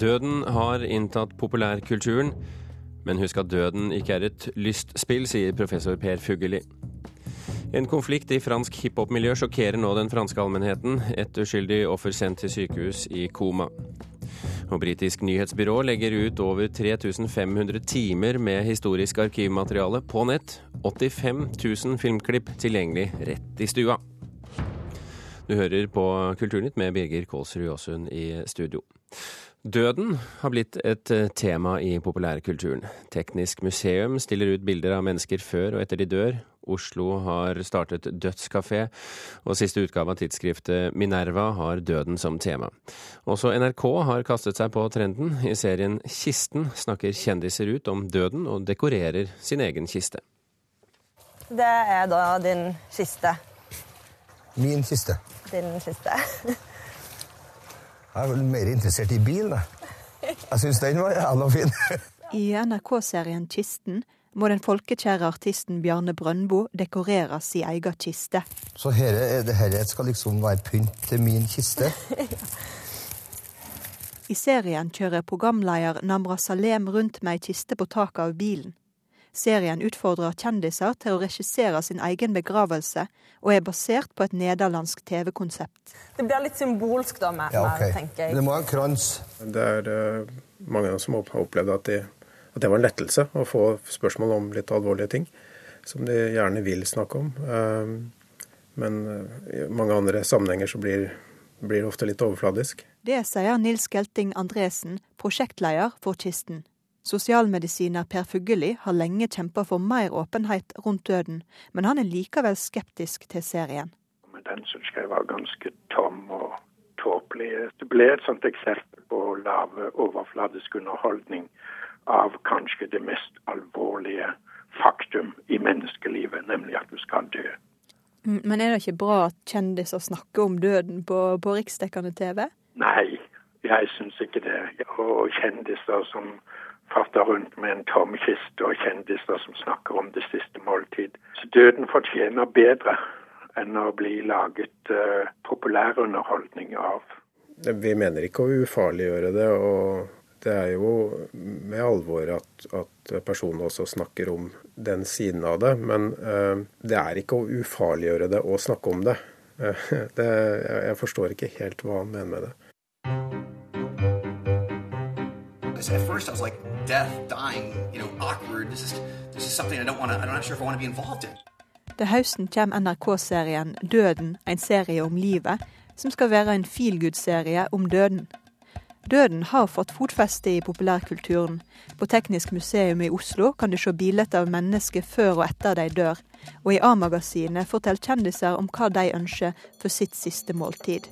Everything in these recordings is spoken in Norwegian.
Døden har inntatt populærkulturen, men husk at døden ikke er et lystspill, sier professor Per Fugelli. En konflikt i fransk hiphop-miljø sjokkerer nå den franske allmennheten. Et uskyldig offer sendt til sykehus i koma. Og Britisk nyhetsbyrå legger ut over 3500 timer med historisk arkivmateriale på nett. 85 000 filmklipp tilgjengelig rett i stua. Du hører på Kulturnytt med Birger Kålsrud Aasund i studio. Døden har blitt et eh, tema i populærkulturen. Teknisk museum stiller ut bilder av mennesker før og etter de dør. Oslo har startet dødskafé, og siste utgave av tidsskriftet Minerva har døden som tema. Også NRK har kastet seg på trenden. I serien Kisten snakker kjendiser ut om døden og dekorerer sin egen kiste. Det er da din kiste. Min kiste. Din kiste. Jeg er vel mer interessert i bil, da. Jeg syns den var jævla fin. I NRK-serien Kisten må den folkekjære artisten Bjarne Brøndbo dekoreres i egen kiste. Så dette skal liksom være pynt til min kiste? I serien kjører programleder Namra Salem rundt med ei kiste på taket av bilen. Serien utfordrer kjendiser til å regissere sin egen begravelse, og er basert på et nederlandsk TV-konsept. Det blir litt symbolsk, da, mer, Ja, okay. tenker jeg. Det må ha en krans. Det er uh, mange som har opplevd at, de, at det var en lettelse å få spørsmål om litt alvorlige ting, som de gjerne vil snakke om. Uh, Men eh, i mange andre sammenhenger så blir, blir det ofte litt overfladisk. Det sier Nils Gelting Andresen, prosjektleder for Kisten. Sosialmedisiner Per Fugelli har lenge kjempa for mer åpenhet rundt døden, men han er likevel skeptisk til serien. Men den syns jeg var ganske tom og tåpelig. Det ble et sånt eksempel på lave overfladisk underholdning av kanskje det mest alvorlige faktum i menneskelivet, nemlig at du skal dø. Mm, Men er det ikke bra at kjendiser snakker om døden på, på riksdekkende TV? Nei, jeg syns ikke det. Og kjendiser som farter rundt med en tom kiste, og kjendiser som snakker om det siste måltid. Så døden fortjener bedre enn å bli laget uh, populærunderholdning av. Vi mener ikke å ufarliggjøre det, og det er jo med alvor at, at personene også snakker om den siden av det. Men uh, det er ikke å ufarliggjøre det å snakke om det. Uh, det jeg, jeg forstår ikke helt hva han mener med det. At first, I was like, death, dying, you know, awkward. This is this is something I don't want to. I'm not sure if I want to be involved in. Til høsten kommer NRK-serien Døden, en serie om livet, som skal være en feelgood-serie om døden. Døden har fått fotfeste i populærkulturen. På Teknisk museum i Oslo kan du se bilder av mennesker før og etter de dør, og i A-magasinet forteller kjendiser om hva de ønsker for sitt siste måltid.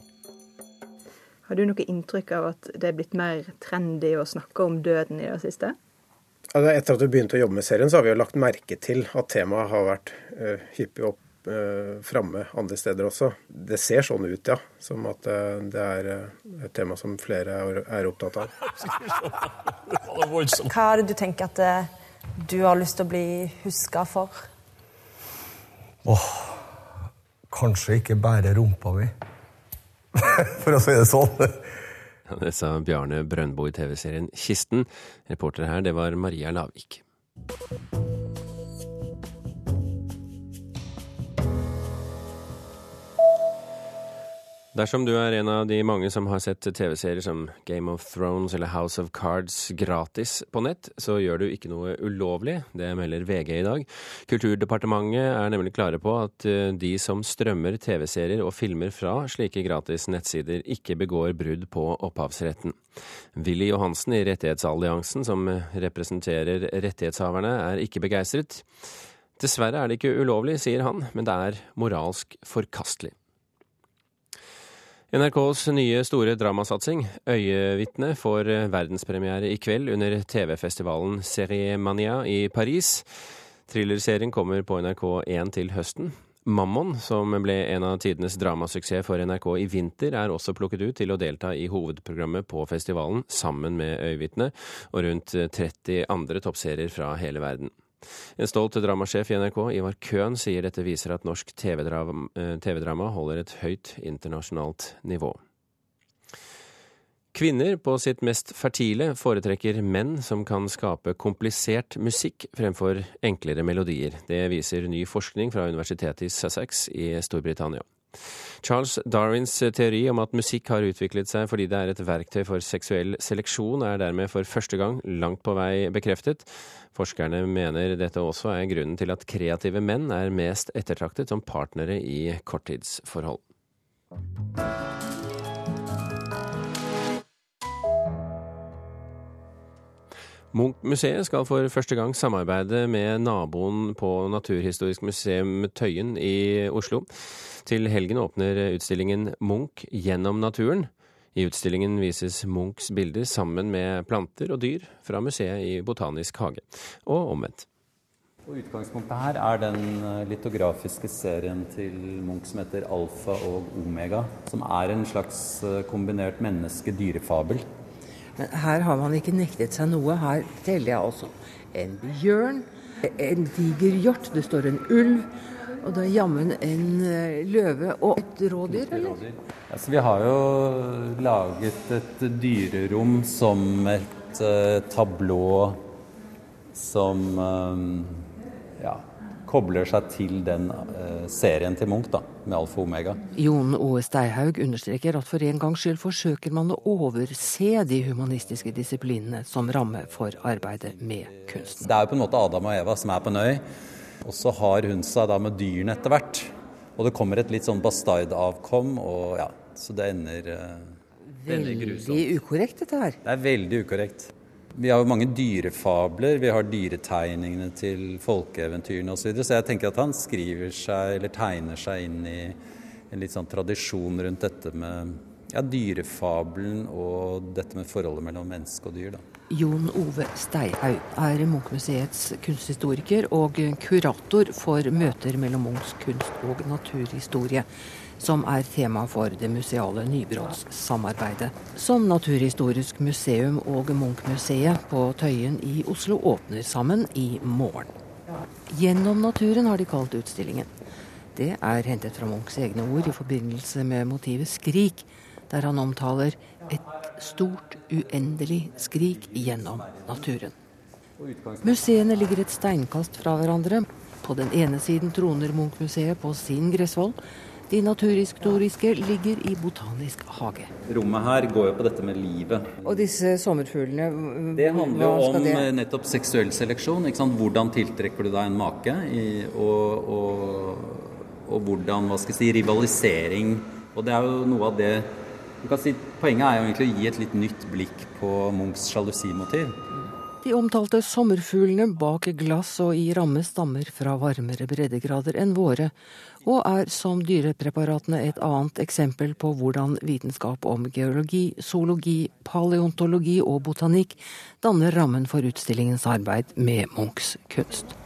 Har du noe inntrykk av at det er blitt mer trendy å snakke om døden i det siste? Altså, etter at vi begynte å jobbe med serien, så har vi jo lagt merke til at temaet har vært uh, hyppig opp uh, framme andre steder også. Det ser sånn ut, ja. Som at uh, det er uh, et tema som flere er, er opptatt av. Hva er det du tenker at eh, du har lyst til å bli huska for? Åh, kanskje ikke bare rumpa mi. For å si det sånn. Det sa Bjarne Brøndbo i TV-serien Kisten. Reporter her, det var Maria Lavik. Dersom du er en av de mange som har sett TV-serier som Game of Thrones eller House of Cards gratis på nett, så gjør du ikke noe ulovlig. Det melder VG i dag. Kulturdepartementet er nemlig klare på at eh, de som strømmer TV-serier og filmer fra slike gratis nettsider, ikke begår brudd på opphavsretten. Willy Johansen i Rettighetsalliansen, som representerer rettighetshaverne, er ikke begeistret. Dessverre er det ikke ulovlig, sier han, men det er moralsk forkastelig. NRKs nye store dramasatsing, Øyevitne, får verdenspremiere i kveld under TV-festivalen Seriemania i Paris. Thrillerserien kommer på NRK1 til høsten. Mammon, som ble en av tidenes dramasuksess for NRK i vinter, er også plukket ut til å delta i hovedprogrammet på festivalen sammen med Øyevitne og rundt 30 andre toppserier fra hele verden. En stolt dramasjef i NRK, Ivar Køhn, sier dette viser at norsk TV-drama TV holder et høyt internasjonalt nivå. Kvinner på sitt mest fertile foretrekker menn som kan skape komplisert musikk fremfor enklere melodier. Det viser ny forskning fra universitetet i Sussex i Storbritannia. Charles Darwins teori om at musikk har utviklet seg fordi det er et verktøy for seksuell seleksjon, er dermed for første gang langt på vei bekreftet. Forskerne mener dette også er grunnen til at kreative menn er mest ettertraktet som partnere i korttidsforhold. Munch-museet skal for første gang samarbeide med naboen på Naturhistorisk museum Tøyen i Oslo. Til helgen åpner utstillingen Munch gjennom naturen. I utstillingen vises Munchs bilder sammen med planter og dyr fra museet i Botanisk hage, og omvendt. Og utgangspunktet her er den eh, litografiske serien til Munch som heter Alfa og Omega, som er en slags eh, kombinert menneske-dyrefabel. Men her har man ikke nektet seg noe. Her teller jeg altså en bjørn, en diger hjort, det står en ulv, og det er jammen en eh, løve og et rådyr, eller? Altså, vi har jo laget et dyrerom som et uh, tablå som ja, kobler seg til den uh, serien til Munch, da, med alfa og omega. Jon O. Steihaug understreker at for en gangs skyld forsøker man å overse de humanistiske disiplinene som ramme for arbeidet med kunsten. Det er jo på en måte Adam og Eva som er på en øy, og så har hun seg da med dyrene etter hvert. Og det kommer et litt sånn bastardavkom, og ja, så det ender uh, Veldig ukorrekt, dette her. Det er veldig ukorrekt. Vi har jo mange dyrefabler, vi har dyretegningene til folkeeventyrene osv. Så, videre, så jeg tenker at han skriver seg, eller tegner seg inn i en litt sånn tradisjon rundt dette med ja, dyrefabelen og dette med forholdet mellom menneske og dyr. da. Jon Ove Steihaug er Munch-museets kunsthistoriker og kurator for møter mellom Munchs kunst og naturhistorie, som er tema for det museale nybrottssamarbeidet, som Naturhistorisk museum og Munch-museet på Tøyen i Oslo åpner sammen i morgen. Gjennom naturen har de kalt utstillingen. Det er hentet fra Munchs egne ord i forbindelse med motivet Skrik, der han omtaler et stort, uendelig skrik gjennom naturen. Museene ligger et steinkast fra hverandre. På den ene siden troner Munch-museet på sin gressvoll. De naturhistoriske ligger i Botanisk hage. Rommet her går jo på dette med livet. Og disse sommerfuglene, Det handler jo om det? nettopp seksuell seleksjon. Hvordan tiltrekker du deg en make? I, og, og, og, hvordan, hva skal jeg si, rivalisering. Og det er jo noe av det du kan si Poenget er jo egentlig å gi et litt nytt blikk på Munchs sjalusimotiv. De omtalte sommerfuglene bak glass og i ramme stammer fra varmere breddegrader enn våre, og er som dyrepreparatene et annet eksempel på hvordan vitenskap om geologi, zoologi, paleontologi og botanikk danner rammen for utstillingens arbeid med Munchs kunst.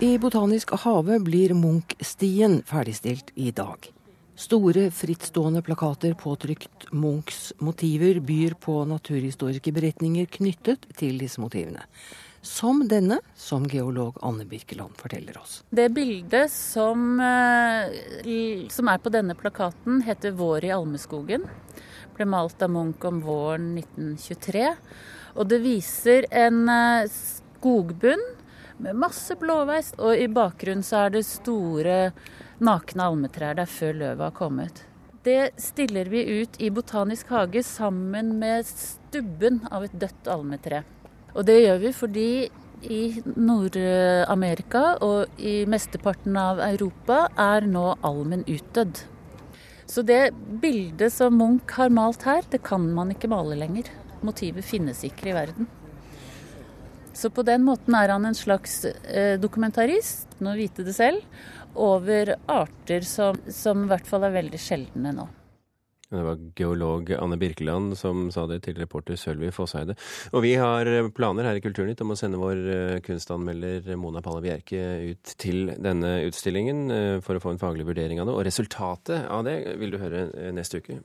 I Botanisk hage blir Munch-stien ferdigstilt i dag. Store, frittstående plakater påtrykt Munchs motiver byr på naturhistoriske beretninger knyttet til disse motivene. Som denne, som geolog Anne Birkeland forteller oss. Det bildet som, eh, som er på denne plakaten, heter 'Vår i Almeskogen'. Ble malt av Munch om våren 1923. Og det viser en eh, skogbunn med masse blåveis, og i bakgrunnen så er det store nakne almetrær der før løvet har kommet. Det stiller vi ut i Botanisk hage sammen med stubben av et dødt almetre. Og det gjør vi fordi i Nord-Amerika og i mesteparten av Europa er nå almen utdødd. Så det bildet som Munch har malt her, det kan man ikke male lenger. Motivet finnes ikke i verden. Så på den måten er han en slags eh, dokumentarist, nå vite det selv, over arter som, som i hvert fall er veldig sjeldne nå. Det var geolog Anne Birkeland som sa det til reporter Sølvi Fosseide. Og vi har planer her i Kulturnytt om å sende vår eh, kunstanmelder Mona Palle Bjerke ut til denne utstillingen eh, for å få en faglig vurdering av det. Og resultatet av det vil du høre eh, neste uke,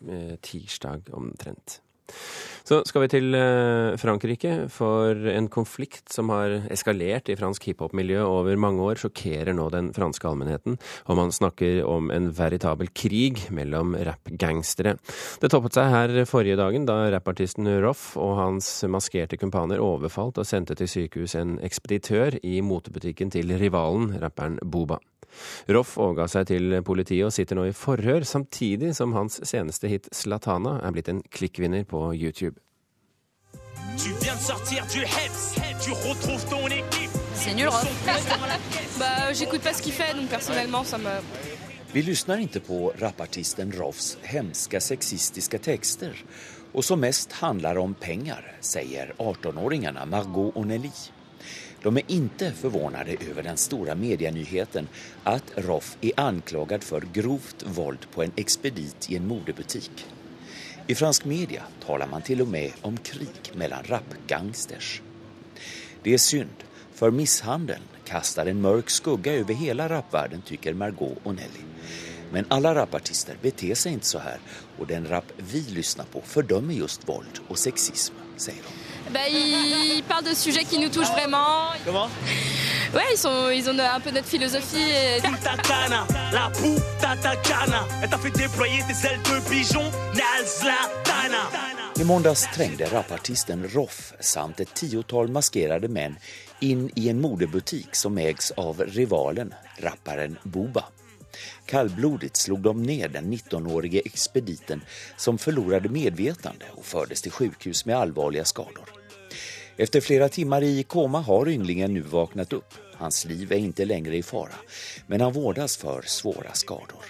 tirsdag omtrent. Så skal vi til eh, Frankrike, for en konflikt som har eskalert i fransk hiphop-miljø over mange år, sjokkerer nå den franske allmennheten, og man snakker om en veritabel krig mellom rappgangstere. Det toppet seg her forrige dagen da rappartisten Roff og hans maskerte kumpaner overfalt og sendte til sykehus en ekspeditør i motebutikken til rivalen, rapperen Boba. Roff overga seg til politiet og sitter nå i forhør, samtidig som hans seneste hit Slatana er blitt en klikkvinner på YouTube. Vi lyssnar inte på rapartisten Roffs hemska sexistiska texter och som mest handlar om pengar, säger 18-åringarna Margot Oneli. De är inte förvånade över den stora medienyheten att Roff är anklagad för grovt våld på en expedit i en modebutik. I fransk media talar man till och med om krig mellan rapgangsters. Det är synd, för misshandeln kastar en mörk skugga över hela rapvärlden, tycker Margot Onelli. Men alla rapartister beter sig inte så här och den rap vi lyssnar på fördömer just våld och sexism, säger hon. Bah, ils parlent de sujets qui nous touchent vraiment. Comment Ouais, ils, sont, ils ont un peu notre philosophie. Et... Tatana, la putatakana. Elle t'a fait déployer tes ailes de pigeon, Nazlatana. I måndags trängde rapartisten Roff samt ett tiotal maskerade män in i en modebutik som ägs av rivalen, rapparen Boba. Kallblodigt slog de ner den 19-årige expediten som förlorade medvetande och fördes till sjukhus med allvarliga skador. Efter flera timmar i koma har ynglingen nu vaknat upp. Hans liv är inte längre i fara, men han vårdas för svåra skador.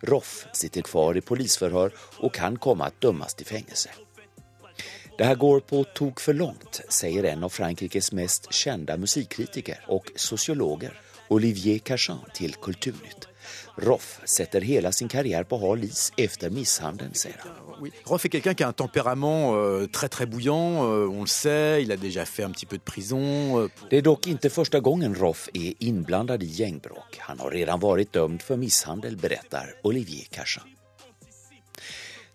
Roff sitter kvar i polisförhör och kan komma att dömas till fängelse. Det här går på tok för långt, säger en av Frankrikes mest kända musikkritiker och sociologer, Olivier Cachin till Kulturnytt. Roff setter hele sin karriere på hal is etter mishandelen, sier han. Oui. Roff est quelqu'un qui a un tempérament euh, très très bouillant, euh, on le sait, il a déjà fait un petit peu de prison. Euh, pour... Det är dock inte första gången Roff är inblandad i gängbråk. Han har redan varit dömd för misshandel, berättar Olivier Cachin.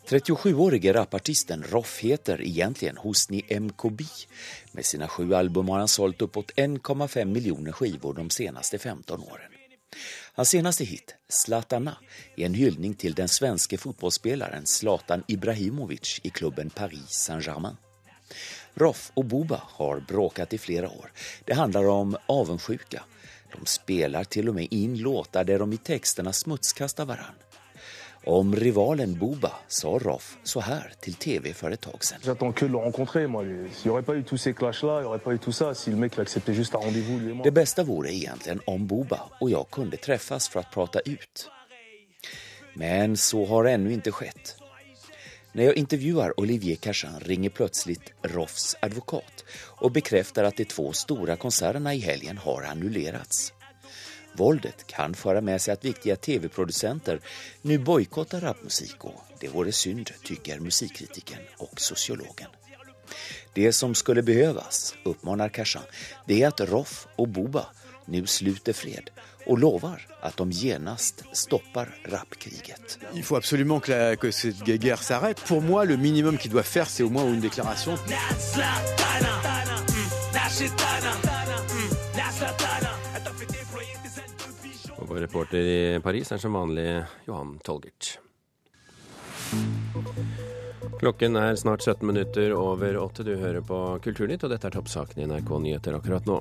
37-årige rapartisten Roff heter egentligen Hosni MKB. Med sina sju album har han sålt uppåt 1,5 miljoner skivor de senaste 15 åren. Hans senaste hit, Zlatana, är en hyllning till den svenske fotbollsspelaren Zlatan Ibrahimovic i klubben Paris Saint-Germain. Roff och Boba har bråkat i flera år. Det handlar om avundsjuka. De spelar till och med in låtar där de i texterna smutskastar varann. Om rivalen Boba sa Roff så her til tv for et tag moi. Det bästa vore egentligen om Boba og jeg kunne träffas for å prate ut. Men så har ännu inte skett. När jag intervjuar Olivier Cachan ringer plötsligt Roffs advokat og bekrefter at de två stora konserterna i helgen har annullerats. Våldet kan föra med sig att viktiga tv-producenter nu bojkottar rapmusik och det vore synd, tycker musikkritiken och sociologen. Det som skulle behövas, uppmanar Kashan, det är att Roff och Boba nu sluter fred och lovar att de genast stoppar rapkriget. Il faut absolument que, la, que cette guerre s'arrête. Pour moi, le minimum qu'il doit faire, c'est au moins une déclaration. Og vår reporter i Paris er som vanlig Johan Tolgert. Klokken er snart 17 minutter over åtte. Du hører på Kulturnytt, og dette er toppsaken i NRK Nyheter akkurat nå.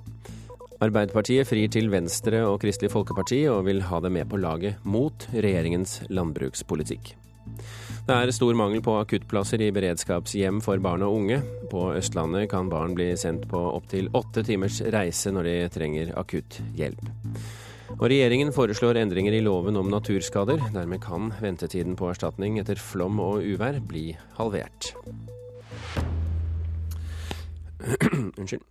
Arbeiderpartiet frir til Venstre og Kristelig Folkeparti og vil ha det med på laget mot regjeringens landbrukspolitikk. Det er stor mangel på akuttplasser i beredskapshjem for barn og unge. På Østlandet kan barn bli sendt på opptil åtte timers reise når de trenger akutt hjelp. Og regjeringen foreslår endringer i loven om naturskader. Dermed kan ventetiden på erstatning etter flom og uvær bli halvert. Unnskyld.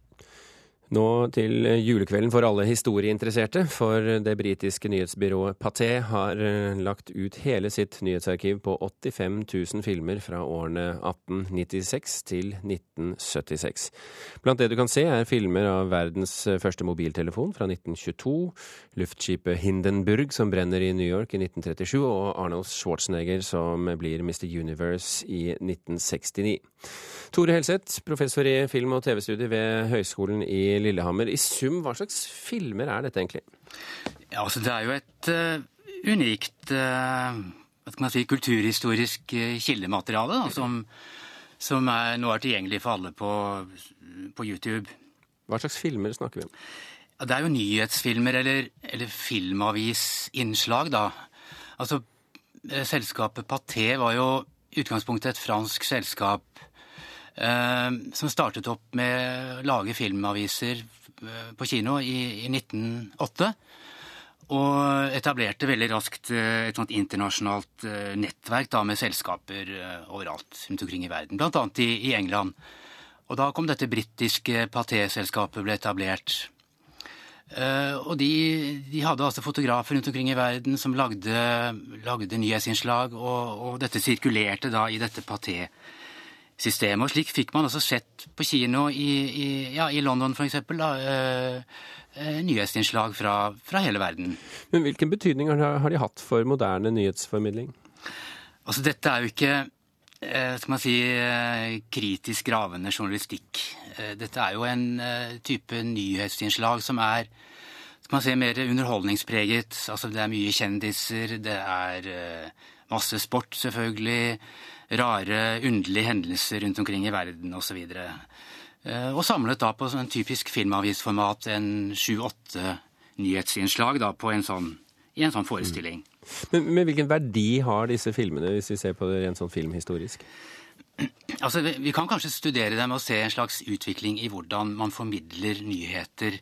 Nå til julekvelden for alle historieinteresserte, for det britiske nyhetsbyrået Paté har eh, lagt ut hele sitt nyhetsarkiv på 85 000 filmer fra årene 1896 til 1976. Blant det du kan se er filmer av verdens første mobiltelefon fra 1922, luftskipet Hindenburg som brenner i New York i 1937, og Arnold Schwarzenegger som blir Mr. Universe i 1969. Tore Helseth, professor i film- og TV-studier ved Høgskolen i Lillehammer. I sum, hva slags filmer er dette egentlig? Ja, altså Det er jo et uh, unikt uh, hva skal man si, kulturhistorisk uh, kildemateriale da, som, som er, nå er tilgjengelig for alle på, på, YouTube. Hva slags filmer snakker vi om? Ja, det er jo nyhetsfilmer eller, eller filmavisinnslag, da. Altså, Selskapet Pathé var jo i utgangspunktet et fransk selskap som startet opp med å lage filmaviser eh, på kino i, i 1908. Og etablerte veldig raskt eh, et sånt internasjonalt nettverk da, med selskaper overalt rundt omkring i verden, bl.a. I, i England. Og da kom dette britiske Pathé-selskapet ble etablert. Og de, de, hadde altså fotografer rundt omkring i verden som lagde, lagde nyhetsinnslag, og, og, dette sirkulerte da i dette Pathé-selskapet systemet. Og slik fikk man også sett på kino i, i, ja, i London f.eks. Uh, uh, nyhetsinnslag fra, fra, hele verden. Men hvilken betydning har de hatt for moderne nyhetsformidling? Altså Dette er jo ikke uh, skal man si, kritisk gravende journalistikk. Dette er jo en type nyhetsinnslag som er skal man si, mer underholdningspreget. Altså Det er mye kjendiser, det er masse sport, selvfølgelig rare, underlige hendelser rundt omkring i verden osv. Og, eh, og samlet da på en typisk filmavisformat en sju-åtte nyhetsinnslag da på en sånn, i en sånn forestilling. Men, men, hvilken verdi har disse filmene, hvis vi ser på det rent sånn filmhistorisk? Altså, vi, vi kan kanskje studere dem og se en slags utvikling i hvordan man formidler nyheter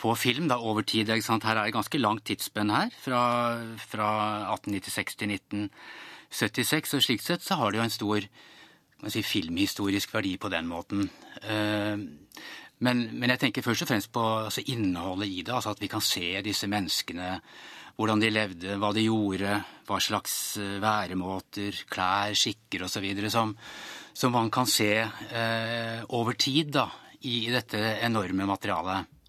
på film da, over tid. Her er det ganske langt tidsspenn her, fra, fra 1896 til 1900. 76, og slik sett så har det jo en stor si, filmhistorisk verdi på den måten. Eh, men, men, jeg tenker først og fremst på altså, innholdet i det. altså At vi kan se disse menneskene, hvordan de levde, hva de gjorde, hva slags eh, væremåter, klær, skikker osv. Som, som man kan se eh, over tid da, i, dette enorme materialet.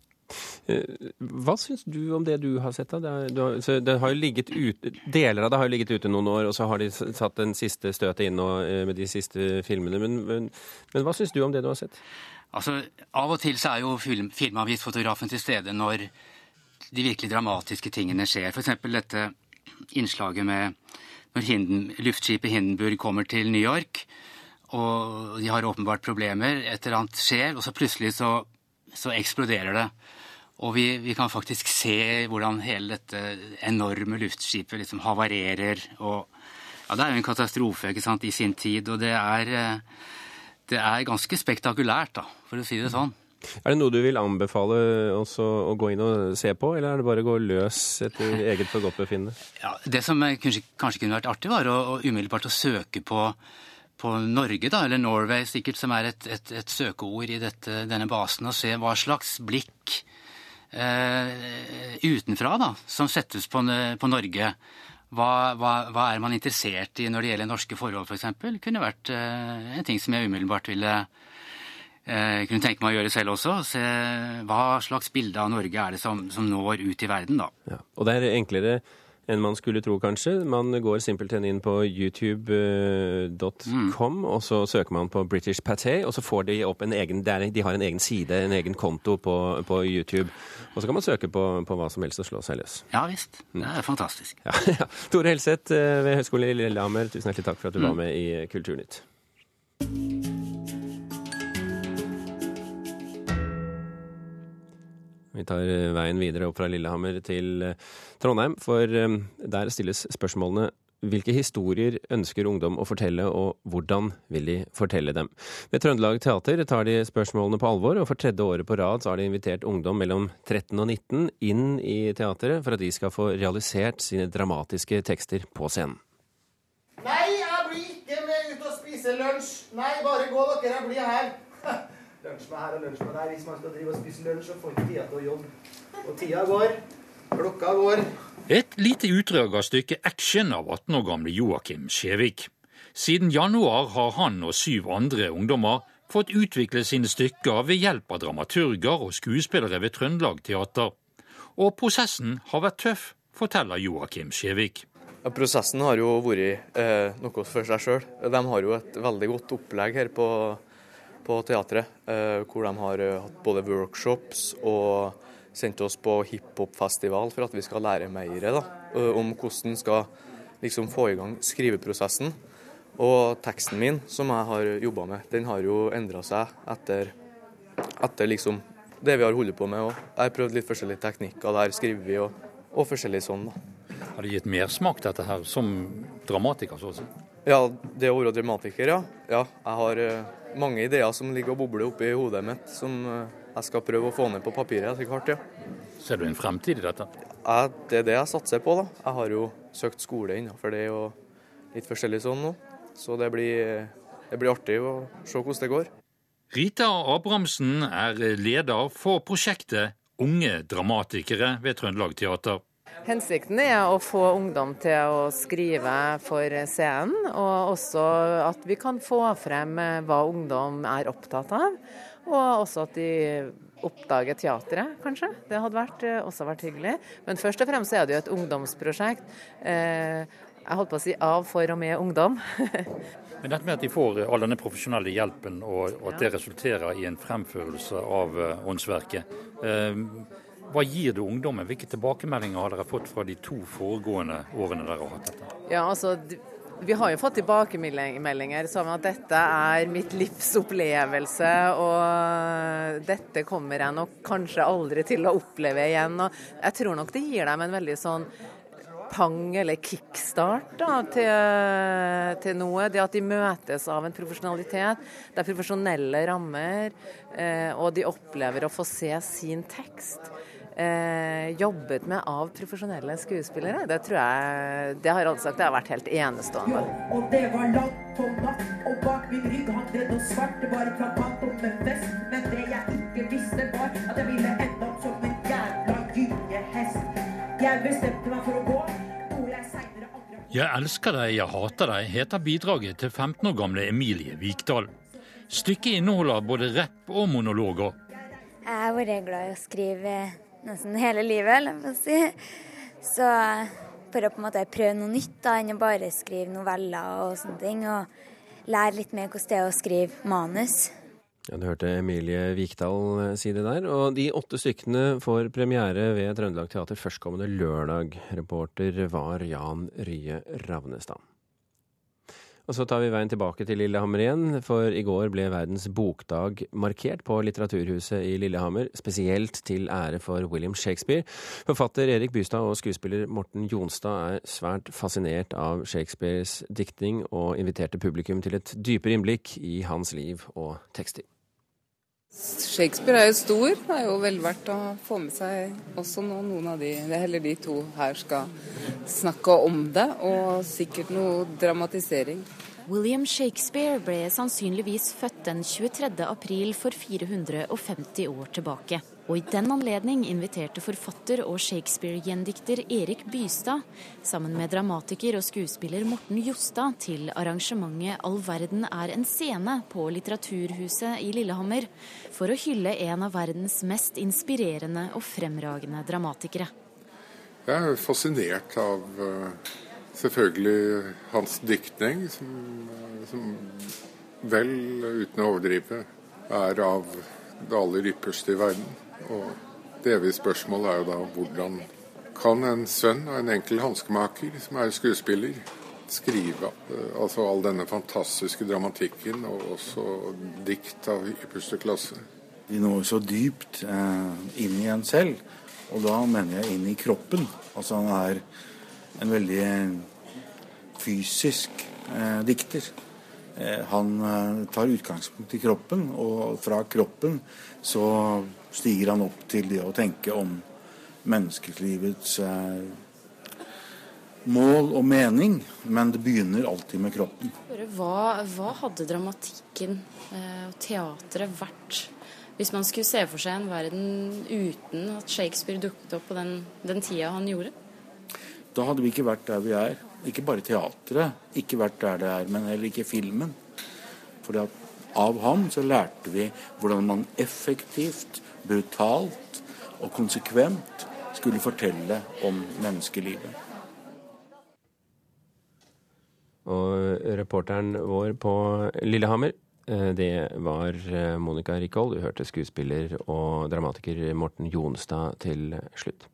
Eh, hva syns du om det du har sett? da? Det, har, det har ute, deler av det har jo ligget ute noen år, og så har de satt den siste støtet inn og, med de siste filmene. Men, men, men hva syns du om det du har sett? Altså, Av og til så er jo film, filmavgiftsfotografen til stede når de virkelig dramatiske tingene skjer. F.eks. dette innslaget med når Hinden, luftskipet Hindenburg kommer til New York, og de har åpenbart problemer. Et eller annet skjer, og så plutselig så, så eksploderer det. Og vi, vi, kan faktisk se hvordan hele dette enorme luftskipet liksom havarerer. Og ja, det er jo en katastrofe ikke sant, i sin tid, og det er, eh, det er ganske spektakulært, da, for å si det sånn. Er det noe du vil anbefale oss å gå inn og se på, eller er det bare å gå løs etter eget forgodtbefinnende? Ja, det som kanskje, kanskje, kunne vært artig, var å, å umiddelbart å søke på, på Norge, da, eller Norway sikkert, som er et, et, et søkeord i dette, denne basen, og se hva slags blikk eh, utenfra da, som settes på, på Norge. Hva, hva, hva, er man interessert i når det gjelder norske forhold, f.eks.? For kunne vært eh, en ting som jeg umiddelbart ville eh, kunne tenke meg å gjøre selv også. Se hva slags bilde av Norge er det som, som når ut i verden, da. Ja, og det er enklere enn man skulle tro, kanskje. Man går simpelthen inn på youtube.com, mm. og så søker man på British Paté, og så får de opp en egen De har en egen side, en egen konto på, på YouTube. Og så kan man søke på, på, hva som helst og slå seg løs. Ja visst. Det er fantastisk. Ja, ja. Tore Helseth eh, ved Høgskolen i Lillehammer, tusen hjertelig takk for at du mm. var med i Kulturnytt. Vi tar eh, veien videre opp fra Lillehammer til eh, Trondheim, for eh, der stilles spørsmålene hvilke historier ønsker ungdom å fortelle, og hvordan vil de fortelle dem? Ved Trøndelag Teater tar de spørsmålene på alvor, og for tredje året på rad har de invitert ungdom mellom 13 og 19 inn i teateret for at de skal få realisert sine dramatiske tekster på scenen. Nei, jeg blir ikke med ut og spise lunsj. Nei, bare gå dere, jeg blir her. Lunsj med her og lunsj med der. Hvis man skal drive og spise lunsj, så får man ikke tida til å jobbe. Og tida går. Klokka går. Et lite utdrag av stykket Action av 18 år gamle Joakim Skjevik. Siden januar har han og syv andre ungdommer fått utvikle sine stykker ved hjelp av dramaturger og skuespillere ved Trøndelag Teater. Og prosessen har vært tøff, forteller Joakim Skjevik. Ja, prosessen har jo vært eh, noe for seg sjøl. De har jo et veldig godt opplegg her på, på teatret, eh, hvor de har eh, hatt både workshops og sendt oss på hiphopfestival for at vi skal lære mer da, eh, om hvordan skal liksom, få i gang skriveprosessen. Og teksten min, som jeg har jobba med, den har jo endra seg etter, etter liksom det vi har holdt på med òg. Jeg har prøvd litt forskjellige teknikker der skriver vi, og, og forskjellig sånn. da. Har det gitt mersmak, dette her, som dramatiker, så å si? Ja, det å være dramatiker, ja. ja. Jeg har mange ideer som ligger og bobler oppi hodet mitt, som uh, jeg skal prøve å få ned på papiret etter hvert, ja. Ser du en fremtid i dette? Ja, det er det jeg satser på, da. Jeg har jo søkt skole innenfor det og litt forskjellig sånn nå. Så det blir, det blir artig å se hvordan det går. Rita Abrahamsen er leder for prosjektet Unge dramatikere ved Trøndelag Teater. Hensikten er å få ungdom til å skrive for scenen, og også at vi kan få frem hva ungdom er opptatt av. Og også at de oppdager teatret, kanskje. Det hadde vært, også vært hyggelig. Men først og fremst er det jo et ungdomsprosjekt. Eh, jeg holdt på å si av, for og med ungdom. Men dette med at de får all denne profesjonelle hjelpen, og at det resulterer i en fremførelse av eh, åndsverket. Eh, hva gir det ungdommen? Hvilke tilbakemeldinger har dere fått fra de to foregående årene dere har hatt dette? Ja, altså, vi har jo fått tilbakemeldinger som at dette er mitt livs opplevelse, og dette kommer jeg nok kanskje aldri til å oppleve igjen. Og jeg tror nok det gir dem en veldig sånn pang eller kickstart da, til, til, noe. Det at de møtes av en profesjonalitet. Det er profesjonelle rammer, eh, og de opplever å få se sin tekst. Eh, jobbet med av profesjonelle skuespillere. Det tror jeg Det har alle sagt, det har vært helt enestående. Ja, og det var langt og natt, og bak min rygg hang det noe svart. Det var plakat om en vest, men det jeg ikke visste, var at jeg ville ende opp som en jævla gyngehest. Jeg bestemte meg for å gå. Jeg elsker deg, jeg hater deg, heter bidraget til 15 år gamle Emilie Vikdal. Stykket inneholder både rapp og monologer. Jeg har vært glad i å skrive nesten hele livet, la meg si. Så for å på en måte prøve noe nytt da, enn å bare skrive noveller og sånne ting. Og lære litt mer hvordan det er å skrive manus. Ja, Du hørte Emilie Vikdal eh, si det der. Og de åtte stykkene får premiere ved Trøndelag Teater førstkommende lørdag. Reporter var Jan Rye Ravnestad. Og så tar vi veien tilbake til Lillehammer igjen, for i går ble verdens bokdag markert på Litteraturhuset i Lillehammer, spesielt til ære for William Shakespeare. Forfatter Erik Bystad og skuespiller Morten Jonstad er svært fascinert av Shakespeares diktning, og inviterte publikum til et dypere innblikk i hans liv og tekster. Shakespeare er jo stor. Det er jo vel verdt å få med seg også nå noen av de Heller de to her skal snakke om det, og sikkert noe dramatisering. William Shakespeare ble sannsynligvis født den 23. april for 450 år tilbake. Og i den anledning inviterte forfatter og Shakespeare-gjendikter Erik Bystad sammen med dramatiker og skuespiller Morten Jostad til arrangementet All verden er en scene på Litteraturhuset i Lillehammer for å hylle en av verdens mest inspirerende og fremragende dramatikere. Jeg er fascinert av uh selvfølgelig hans diktning, som, som, vel, uten å overdrive, er av det aller ypperste i verden. Og det evige spørsmålet er jo da hvordan kan en sønn av en enkel hanskemaker, som er skuespiller, skrive eh, altså all denne fantastiske dramatikken, og også dikt av ypperste klasse? De når så dypt eh, inn i en selv, og da mener jeg inn i kroppen. Altså han er en veldig fysisk eh, dikter. Eh, han eh, tar utgangspunkt i kroppen, og fra kroppen så stiger han opp til det å tenke om menneskelivets eh, mål og mening, men det begynner alltid med kroppen. Hva, hva hadde dramatikken eh, og teatret vært hvis man skulle se for seg en verden uten at Shakespeare dukket opp på den, den tida han gjorde? Da hadde vi ikke vært der vi er. Ikke bare teatret, ikke vært der det er, men heller ikke filmen. For av ham så lærte vi hvordan man effektivt, brutalt og konsekvent skulle fortelle om menneskelivet. Og reporteren vår på Lillehammer, eh, det var eh, Monica Rikhold. Du hørte skuespiller og dramatiker Morten Jonstad til slutt.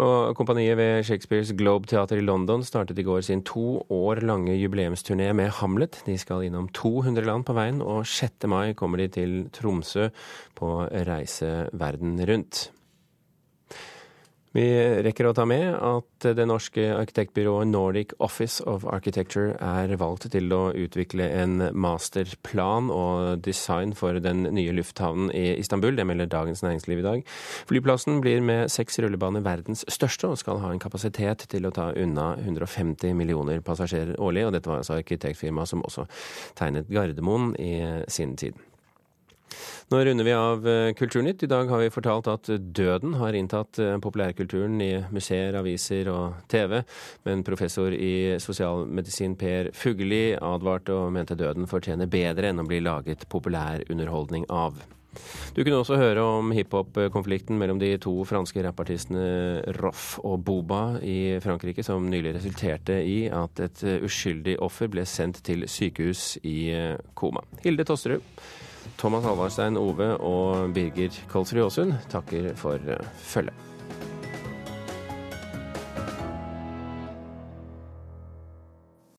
Og Kompaniet ved Shakespeares Globe Teater i London startet i går sin to år lange jubileumsturné med Hamlet. De skal innom 200 land på veien, og 6. mai kommer de til Tromsø på reise verden rundt. Vi rekker å ta med at det norske arkitektbyrået Nordic Office of Architecture er valgt til å utvikle en masterplan og design for den nye lufthavnen i Istanbul. Det melder Dagens Næringsliv i dag. Flyplassen blir med seks rullebaner verdens største og skal ha en kapasitet til å ta unna 150 millioner passasjerer årlig. Og dette var altså arkitektfirmaet som også tegnet Gardermoen i sin tid. Nå runder vi av eh, Kulturnytt. I dag har vi fortalt at døden har inntatt eh, populærkulturen i museer, aviser og TV. Men professor i sosialmedisin Per Fugelli advarte og mente døden fortjener bedre enn å bli laget populær underholdning av. Du kunne også høre om hiphop-konflikten mellom de to franske rappartistene Roff og Boba i Frankrike, som nylig resulterte i at et uskyldig offer ble sendt til sykehus i eh, koma. Hilde Tosterud Thomas Halvarstein Ove og Birger Kolsrud Aasund takker for følget.